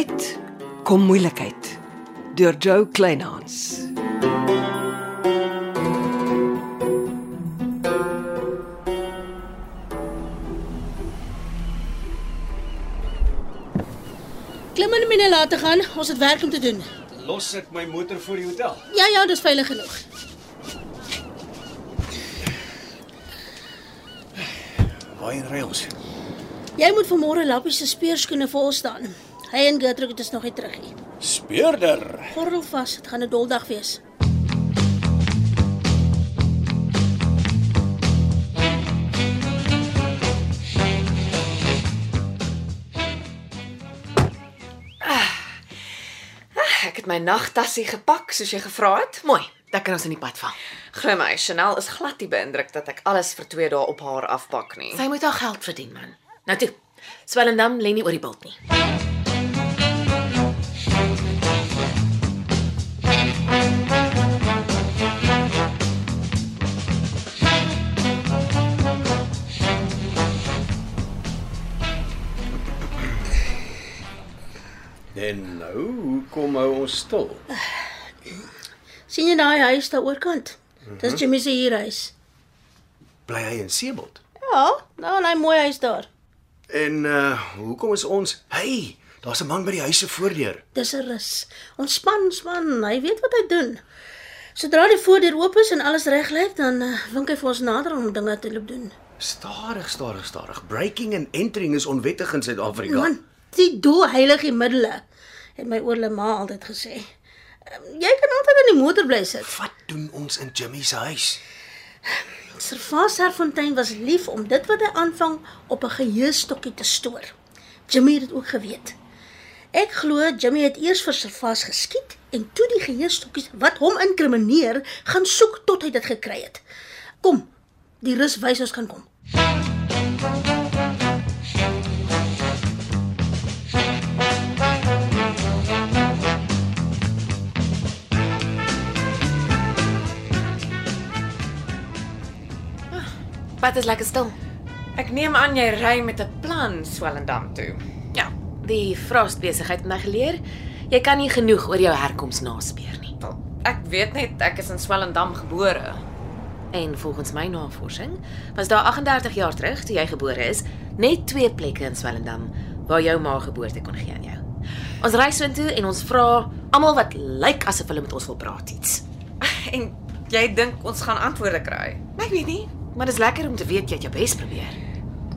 tyd kom moeilikheid deur Joe Kleinhans. Klim in myne laat gaan. Ons het werk om te doen. Los ek my motor voor die hotel. Ja ja, dis veilig genoeg. Waarheen ry ons? Jy moet vanmôre Lappie se speerskoene vol staan. Hy en Gertrude is nog nie terug nie. Speurder. Gordel vas, dit gaan 'n doldag wees. Ek het my nagtassie gepak soos jy gevra het. Mooi. Dan kan ons in die pad val. Glo my, Chanel is glad nie beïndruk dat ek alles vir 2 dae op haar afpak nie. Sy moet haar geld verdien, man. Nou toe. Swellendam lê nie oor die bult nie. En nou, hoe kom hou ons stil? sien jy daai huis daar oorkant? Dis Jimmy se huurhuis. Bly hy in Seebald? Ja, nou 'n mooi huis daar. En uh hoekom is ons? Hey, daar's 'n man by die huis se voordeur. Dis 'n rus. Ontspan, ontspan. Hy weet wat hy doen. Sodra die voordeur oop is en alles reg lyk, dan uh, wink hy vir ons nader om dinge te loop doen. Stadig, stadig, stadig. Breaking and entering is onwettig in Suid-Afrika. Man, die doel heilige middele, het my oorle ma altyd gesê. Ehm, Jy kan altyd in die motor bly sit. Wat doen ons in Jimmy se huis? Servaas Serfontein was lief om dit wat hy aanvang op 'n geheustokkie te stoor. Jimmy het dit ook geweet. Ek glo Jimmy het eers vir Servaas geskiet en toe die geheustokkies wat hom inkrimineer gaan soek tot hy dit gekry het. Kom, die rus wys ons kan kom. Pad is lekker stil. Ek neem aan jy ry met 'n plan Swellendam toe. Ja, die Frost besigheid het my geleer jy kan nie genoeg oor jou herkoms naspeur nie. Wel, Ek weet net ek is in Swellendam gebore. En volgens my navorsing was daar 38 jaar terug toe jy gebore is, net twee plekke in Swellendam waar jou ma geboorte kon gee aan jou. Ons ry soontoe en ons vra almal wat lyk asof hulle met ons wil praat iets. En jy dink ons gaan antwoorde kry? Ek weet nie, maar dit is lekker om te weet jy het jou bes probeer.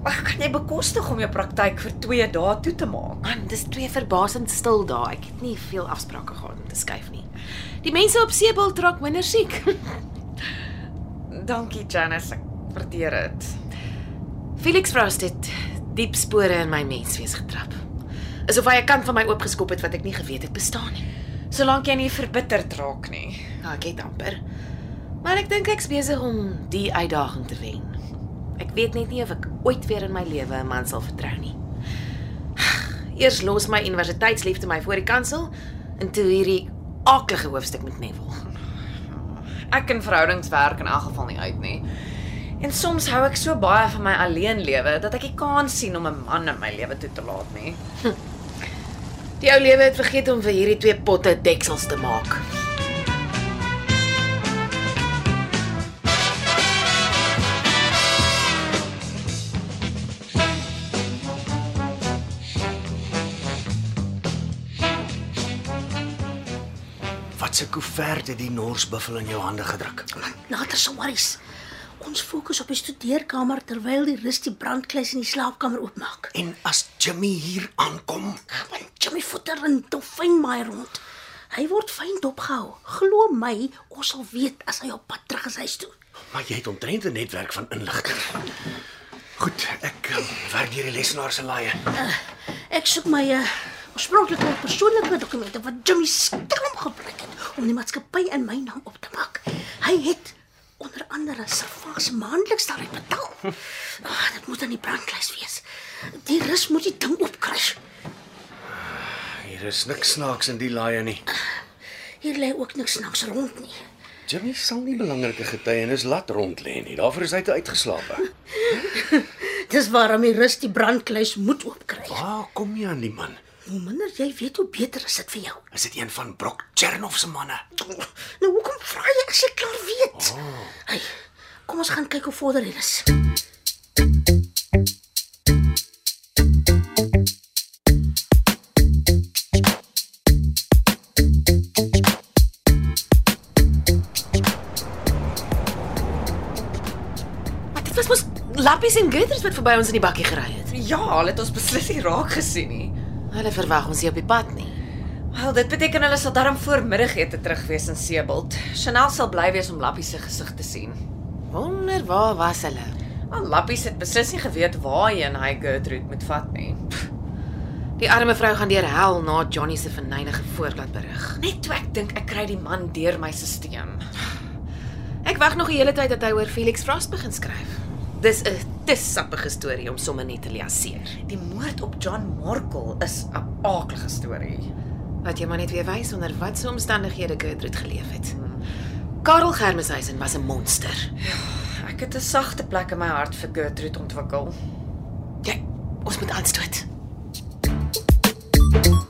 Ag, kan jy bekostig om jou praktyk vir 2 dae toe te maak? Man, dis twee verbasend stil dae. Ek het nie veel afsprake gehad om te skuif nie. Die mense op Seebald raak minder siek. Dankie Janice, ek waardeer dit. Felix Frost het diep spore in my menswees getrap. Asof hy 'n kant van my oopgeskop het wat ek nie geweet het bestaan nie. Solank jy nie verbitterd raak nie. Ja, ek het amper. Maar ek dink ek's besig om die uitdaging te wen. Ek weet net nie of ek ooit weer in my lewe 'n man sal vertrou nie. Eers los my universiteitsliefde my voor die kansel en toe hierdie aaklige hoofstuk met Neville. Ek in verhoudings werk in elk geval nie uit nie. En soms hou ek so baie van my alleen lewe dat ek nie kans sien om 'n man in my lewe toe te laat nie. Die ou lewe het vergeet om vir hierdie twee potte deksels te maak. Wat 'n koevert het die Norsbuffel in jou hande gedruk? Later sal worries. Ons fokus op die studeerkamer terwyl die rus die brandkluis in die slaapkamer oopmaak. En as Jimmy hier aankom, Want Jimmy voeter en dolfyn maai rond. Hy word fyn dopgehou. Glo my, ons sal weet as hy op pad terug is huis toe. maar jy het omtrent 'n netwerk van inligting. Goed, ek um, werk deur die lesenaar se laaie. Ek soek my uh, oorspronklike persoonlike dokumente wat Jimmy skelm gebruik het om die maatskappy in my naam op te maak. Hy het onder andere Servaas maandeliks daaruit betaal. Ah, dit moet aan die brandlys wees. Die rus moet die ding opkruis. Hier is niks snaaks in die laaie nie. Hier lê ook niks snaaks rond nie. Jimmy sal nie belangrike getuienis laat rond lê nie. Daarvoor is hy te uitgeslape. Dis waarom die rus die brandkluis moet oopkry. Waar kom jy aan die man? Hoe minder jy weet, hoe beter is dit vir jou. Is dit een van Brock Chernoff se manne? Nou hoekom vra jy as jy klaar weet? Oh. Hey, kom ons gaan kyk hoe vorder is. Dit was mos Lappies en Gertrude wat verby ons in die bakkie gery het. Ja, hulle het ons beslis nie raak gesien nie. Hulle verwag ons nie op die pad nie. Wel, dit beteken hulle sal darm voor middagete terug wees in Seebald. Chanel sal bly wees om Lappie se gesig te sien. Wonder waar was hulle? Maar Lappie het beslis nie geweet waarheen hy Gertrude moet vat nie. Die arme vrou gaan deur hel na Johnny se verneinige voorblad berig. Net toe ek dink ek kry die man deur my stelsel. Ek wag nog die hele tyd dat hy oor Felix Frost begin skryf. Dis 'n te sappige storie om sommer net te liaseer. Die moord op John Markle is 'n aaklige storie. Wat jy maar net weer wys onder watse omstandighede Gertrude geleef het. Karel Germeshuisen was 'n monster. Ek het 'n sagte plek in my hart vir Gertrude ontwikkel. Jy, ons moet aanstoot. Ooh,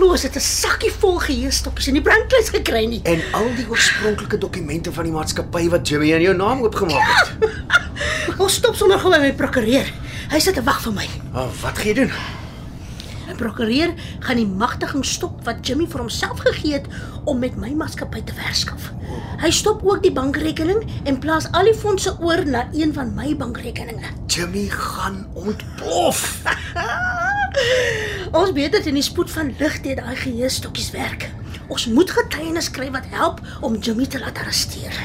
glo as dit 'n sakkie vol geheustokkies in die brandkluis gekry nie. En al die oorspronklike dokumente van die maatskappy wat Jimmy in jou naam oopgemaak het. Ons stop sommer gou by my prokureur. Hy sit te wag vir my. Oh, wat gaan jy doen? Prokureur gaan die magtiging stop wat Jimmy vir homself gegee het om met my maatskappy te verskaf. Hy stop ook die bankrekening en plaas al die fondse oor na een van my bankrekeninge. Jimmy gaan ontplof. Ons weet dit in die spoed van lig deur daai geheustokkies werk. Ons moet getuienis kry wat help om Jimmy te laat arresteer.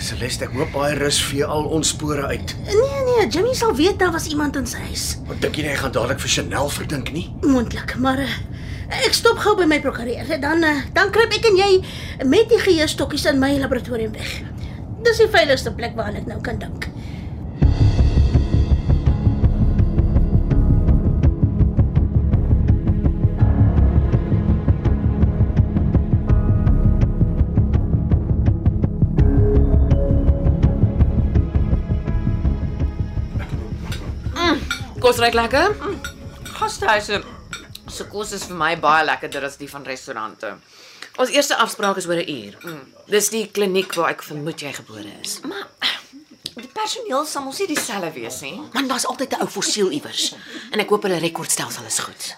Celeste, ek hoop baie rus vee al ons spore uit. Nee nee, Jimmy sal weet daar was iemand in sy huis. Want dink jy hy gaan dadelik vir Chanel verdink nie? Moontlik, maar uh, ek stop gou by my prokureur. Dan uh, dan kruip ek en jy met die geheustokkies in my laboratorium weg. Dis die veiligste plek waar ek nou kan dink. Kos ruik lekker. Gastehuise se kos is vir my baie lekkerder as die van restaurante. Ons eerste afspraak is oor 'n uur. Dis die kliniek waar ek vermoed jy gebore is. Maar die personeel sal mos nie dieselfde wees nie. Man, daar's altyd 'n ou fossiel iewers. En ek hoop hulle rekordstelsel is goed.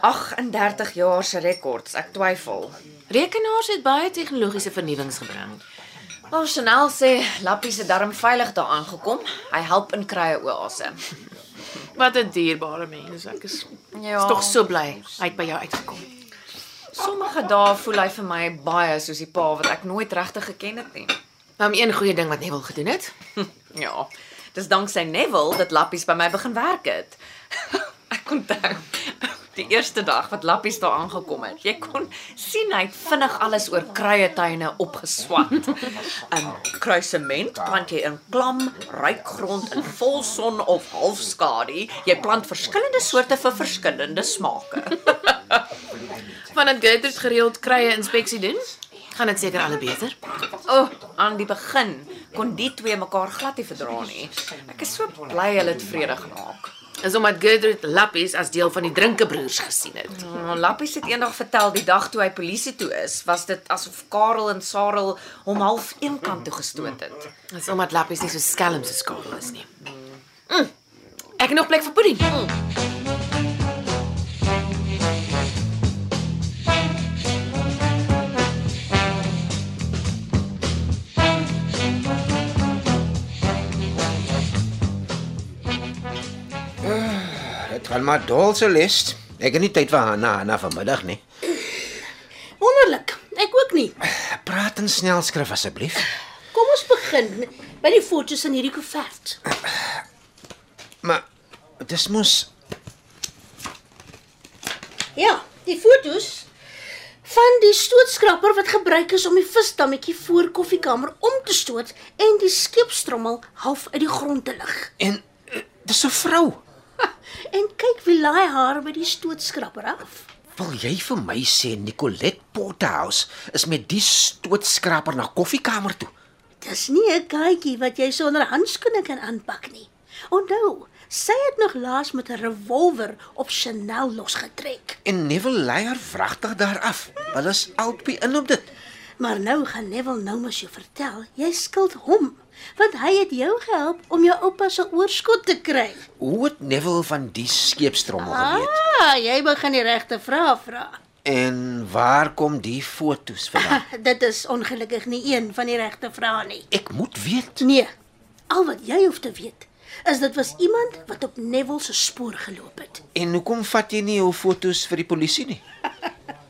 38 jaar se rekords, ek twyfel. Rekenaars het baie tegnologiese vernuwings gebring. Wel Chanel sê Lappie se darm veilig daar aangekom. Hy help in krye oase. Wat 'n dierbare mens ek is. Ja. Is tog so bly hy het by jou uitgekom. Sommige dae voel hy vir my baie soos die pa wat ek nooit regtig geken het nie. Nou, om een goeie ding wat Neville gedoen het. Ja. Dis dank sy Neville dat Lappies by my begin werk het. Ek onthou die eerste dag wat Lappies daar aangekom het. Jy kon sien hy het vinnig alles oor kruietuine opgeswat. 'n Kruisement plant jy in klam, ryk grond in volson of halfskadu. Jy plant verskillende soorte vir verskillende smake. Vandat Gertrude gereeld krye inspeksie doen, gaan dit seker al beter. O, oh, aan die begin kon die twee mekaar glad nie verdra nie. Ek is so bly hulle het vrede gemaak. Is omdat Gertrude Lappies as deel van die drinkebroers gesien het. Oh, Lappies het eendag vertel die dag toe hy polisie toe is, was dit asof Karel en Sarel hom half eenkant toe gestoot het. Dis omdat Lappies nie so skelm soos Karel is nie. Mm. Ek het nog plek vir pudding. Mm. Dit gaan maar dol se les. Ek het nie tyd vir Hanna Hanna vanmiddag nie. Wonderlik. Ek ook nie. Praat in snelskrif asseblief. Kom ons begin by die foto's in hierdie koevert. Maar dis mos Ja, die foto's van die stootskraper wat gebruik is om die visdammetjie voor koffiekamer om te stoot en die skeepstrommel half uit die grond te lig. en uh, dis 'n vrou. En kyk wie laai haar by die stootskraper af. Wil jy vir my sê Nicolet Potterhouse is met die stootskraper na koffiekamer toe? Dis nie 'n katjie wat jy sonder handskoene kan aanpak nie. Onthou, sy het nog laas met 'n revolver op Chanel losgetrek. En Neville lei haar vragtig daar af. Hulle is albei in op dit. Maar nou gaan Neville nou mos jou vertel, jy skuld hom, want hy het jou gehelp om jou oupa se oorskot te kry. Hoe het Neville van die skeepstrommel geweet? Ah, jy begin die regte vrae vra. En waar kom die fotos vandaan? Dit is ongelukkig nie een van die regte vrae nie. Ek moet weet. Nee. Al wat jy hoef te weet is dit was iemand wat op Neville se spoor geloop het. En hoekom vat jy nie jou fotos vir die polisie nie?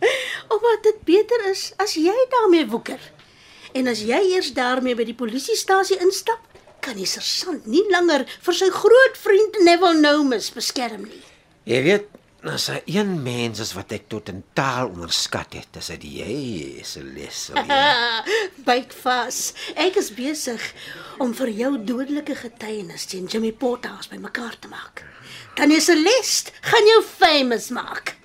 Omdat dit beter is as jy daarmee woeker. En as jy eers daarmee by die polisiestasie instap, kan die sergeant nie langer vir sy groot vriend Neville Nomus beskerm nie. Jy weet, as daar een mens is wat ek tot in taal onderskat het, is dit jy, Celeste. Byt vas. Ek is besig om vir jou dodelike getuienis teen Jimmy Potterhouse bymekaar te maak. Tannie Celeste gaan jou famous maak.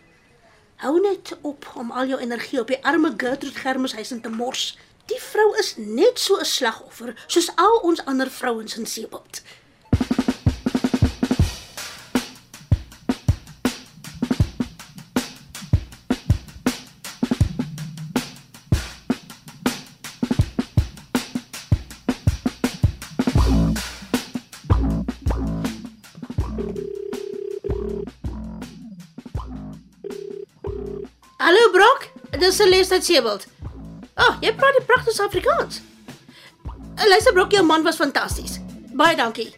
Hou net op om al jou energie op die arme Gertrude Germeshuisen te mors. Die vrou is net so 'n slagoffer soos al ons ander vrouens in Seebot. Brok, dis Celeste uit Seebot. Ag, oh, jy praat die pragtige Afrikaans. Luister Brok, jou man was fantasties. Baie dankie.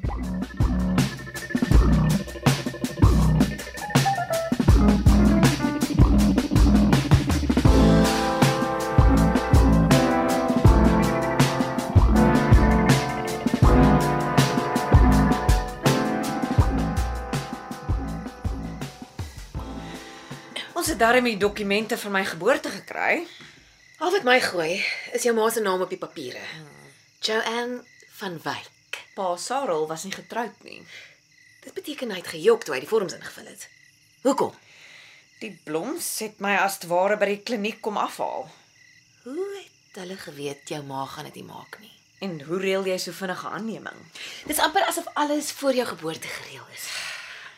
Darem die dokumente vir my geboorte gekry. Al wat my gooi is jou ma se naam op die papiere. Joanne van Wyk. Pa Sarel was nie getroud nie. Dit beteken hy het gejok toe hy die vorms ingevul het. Hoekom? Die Bloms het my as ware by die kliniek kom afhaal. Hoe het hulle geweet jou ma gaan dit nie maak nie? En hoe reël jy so vinnige aanneming? Dis amper asof alles voor jou geboorte gereël is.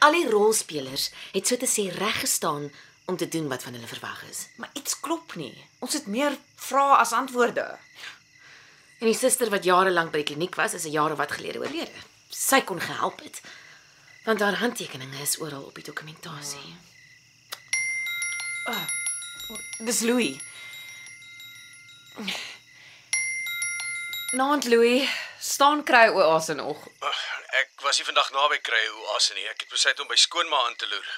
Al die rolspelers het so te sê reg gestaan om te doen wat van hulle verwag is. Maar iets klop nie. Ons het meer vrae as antwoorde. En die suster wat jare lank by die kliniek was, is 'n jare wat gelede oorlede. Sy kon gehelp het. Want haar handtekeninge is oral op die dokumentasie. Dis Louis. Naand Louis, staan kry oase nog. Ek was nie vandag naby kry oase nie. Ek het besluit om by skoonma aan te loer.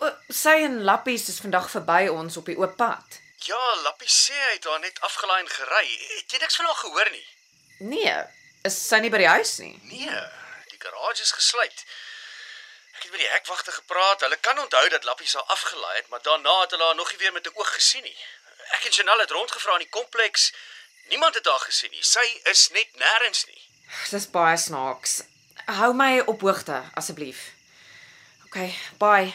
O, sy en Lappies is vandag verby ons op die oop pad. Ja, Lappie sê hy het haar net afgelaai en gery. Het jy niks van haar gehoor nie? Nee, is sy nie by die huis nie. Nee, die garage is gesluit. Ek het met die hekwagte gepraat. Hulle kan onthou dat Lappie haar afgelaai het, maar daarna het hulle haar nog nie weer met 'n oog gesien nie. Ek en Chanel het rondgevra in die kompleks. Niemand het haar gesien nie. Sy is net nêrens nie. Dis baie snaaks. Hou my op hoogte asseblief. OK, bye.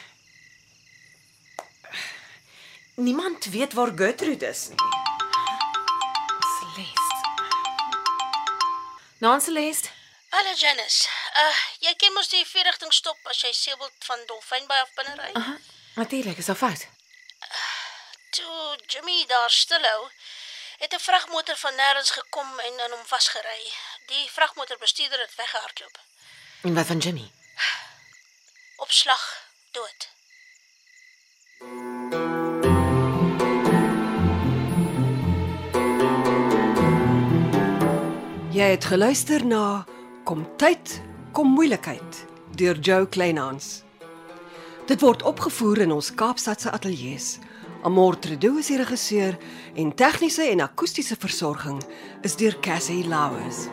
Niemand weet waar Gertrude is nie. Celeste. Naam Celeste. Hallo Janice. Uh, jy ken mos die vierrigting stop as jy Seebot van Dolfynbaai af binne ry? Aha. Natuurlik, is al fout. Toe Jimmy daar stilhou, het 'n vragmotor van nêrens gekom en aan hom vasgery. Die vragmotorbestuurder het weggehardloop. En wat van Jimmy? Op slag dood. Jy het geluister na Kom tyd, kom moeilikheid deur Jo Kleinhans. Dit word opgevoer in ons Kaapstadse ateljee se. Amor Tredo is die regisseur en tegniese en akoestiese versorging is deur Cassie Lauers.